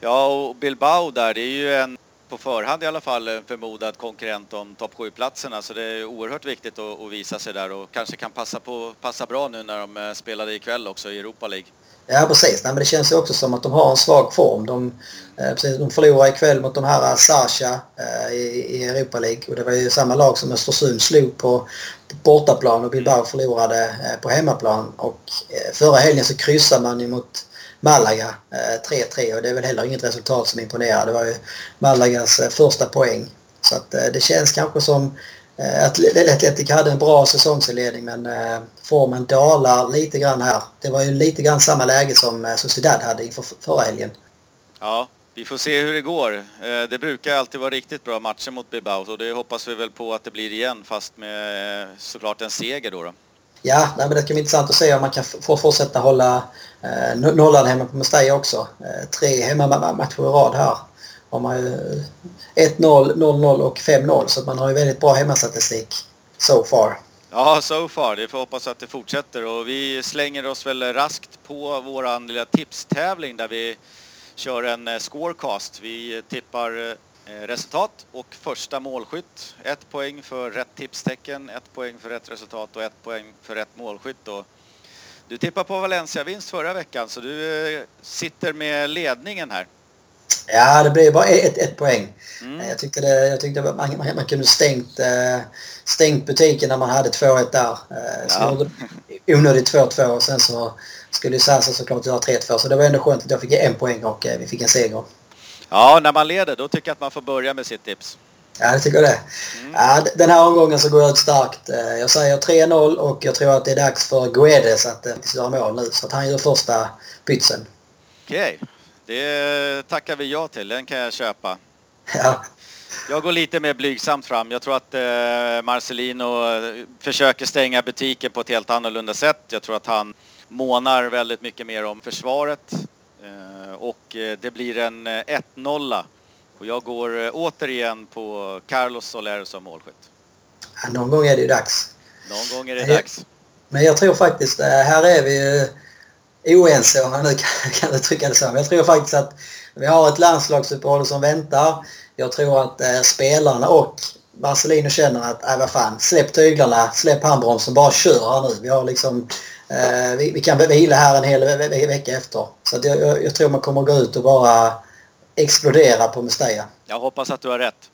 Ja, och Bilbao där, det är ju en på förhand i alla fall en förmodad konkurrent om topp 7-platserna så det är oerhört viktigt att, att, visa sig där och kanske kan passa, på, passa bra nu när de eh, spelade ikväll också i Europa League. Ja precis, Nej, men det känns ju också som att de har en svag form. De, eh, precis, de förlorade ikväll mot de här Sasha eh, i, i Europa League och det var ju samma lag som Östersund slog på bortaplan och Bilbao förlorade eh, på hemmaplan. Och eh, förra helgen så kryssade man ju mot Malaga eh, 3-3 och det är väl heller inget resultat som imponerar. Det var ju Malagas eh, första poäng. Så att eh, det känns kanske som att Atletic hade en bra säsongsinledning men formen dalar lite grann här. Det var ju lite grann samma läge som Sociedad hade inför förra helgen. Ja, vi får se hur det går. Det brukar alltid vara riktigt bra matcher mot Bilbao och det hoppas vi väl på att det blir igen fast med såklart en seger då. då. Ja, nej, men det kan bli intressant att se om man kan få fortsätta hålla eh, nollan hemma på Mestalla också. Eh, tre hemmamatcher i rad här har man ju eh, 1-0, 0-0 och 5-0 så man har ju väldigt bra hemmastatistik so far. Ja, so far. Vi får hoppas att det fortsätter och vi slänger oss väl raskt på våran lilla tipstävling där vi kör en eh, scorecast. Vi tippar eh, resultat och första målskytt. Ett poäng för rätt tipstecken, ett poäng för rätt resultat och ett poäng för rätt målskytt. Och du tippade på Valencia-vinst förra veckan så du eh, sitter med ledningen här. Ja, det blev bara ett, ett poäng. Mm. Jag tyckte, det, jag tyckte man, man, man kunde stängt, eh, stängt butiken när man hade 2-1 där. Eh, ja. onödigt 2-2 och sen så skulle Sasa såklart göra 3-2 så det var ändå skönt att jag fick en poäng och eh, vi fick en seger. Ja, när man leder då tycker jag att man får börja med sitt tips. Ja, det tycker jag det. Mm. Ja, den här omgången så går jag ut starkt. Jag säger 3-0 och jag tror att det är dags för Guedes att göra mål nu så att han gör första pytsen. Okej. Okay. Det tackar vi ja till, den kan jag köpa. Ja. Jag går lite mer blygsamt fram. Jag tror att eh, Marcelino eh, försöker stänga butiken på ett helt annorlunda sätt. Jag tror att han månar väldigt mycket mer om försvaret. Eh, och eh, det blir en 1-0. Eh, och jag går återigen på Carlos Soler som målskytt. Ja, någon gång är det ju dags. Någon gång är det dags. Men jag tror faktiskt, här är vi ju oense om man nu kan, kan uttrycka det så. Men jag tror faktiskt att vi har ett landslagsuppehåll som väntar. Jag tror att eh, spelarna och Marcelino känner att, äh, vad fan, släpp tyglarna, släpp handbromsen, bara kör här nu. Vi har liksom, vi, vi, kan vila här en hel ve ve vecka efter. Så jag, jag, jag, tror man kommer gå ut och bara explodera på Mestalla. Jag hoppas att du har rätt.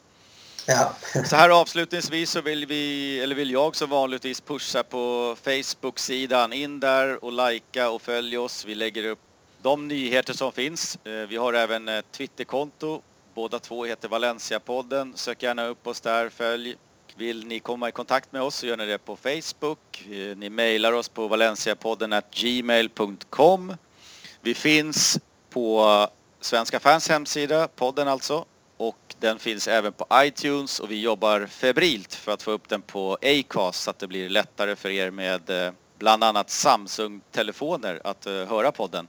Ja. Så här avslutningsvis så vill vi, eller vill jag som vanligtvis pusha på Facebook-sidan. In där och likea och följ oss. Vi lägger upp de nyheter som finns. Eh, vi har även ett Twitterkonto. Båda två heter Valencia-podden. Sök gärna upp oss där, följ. Vill ni komma i kontakt med oss så gör ni det på Facebook. Eh, ni mejlar oss på valenciapodden gmail.com. Vi finns på Svenska fans hemsida, podden alltså, och den finns även på iTunes och vi jobbar febrilt för att få upp den på Acast så att det blir lättare för er med eh, bland annat Samsung-telefoner att eh, höra podden.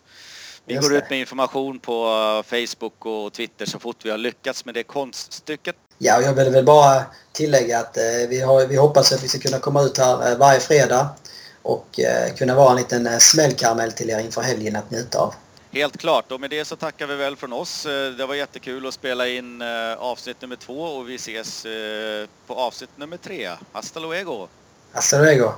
Vi Just går det. ut med information på Facebook och Twitter så fort vi har lyckats med det konststycket. Ja, jag vill väl bara tillägga att vi, har, vi hoppas att vi ska kunna komma ut här varje fredag och kunna vara en liten smällkaramell till er inför helgen att njuta av. Helt klart och med det så tackar vi väl från oss. Eh, det var jättekul att spela in eh, avsnitt nummer två och vi ses eh, på avsnitt nummer tre. Hasta luego! Hasta luego!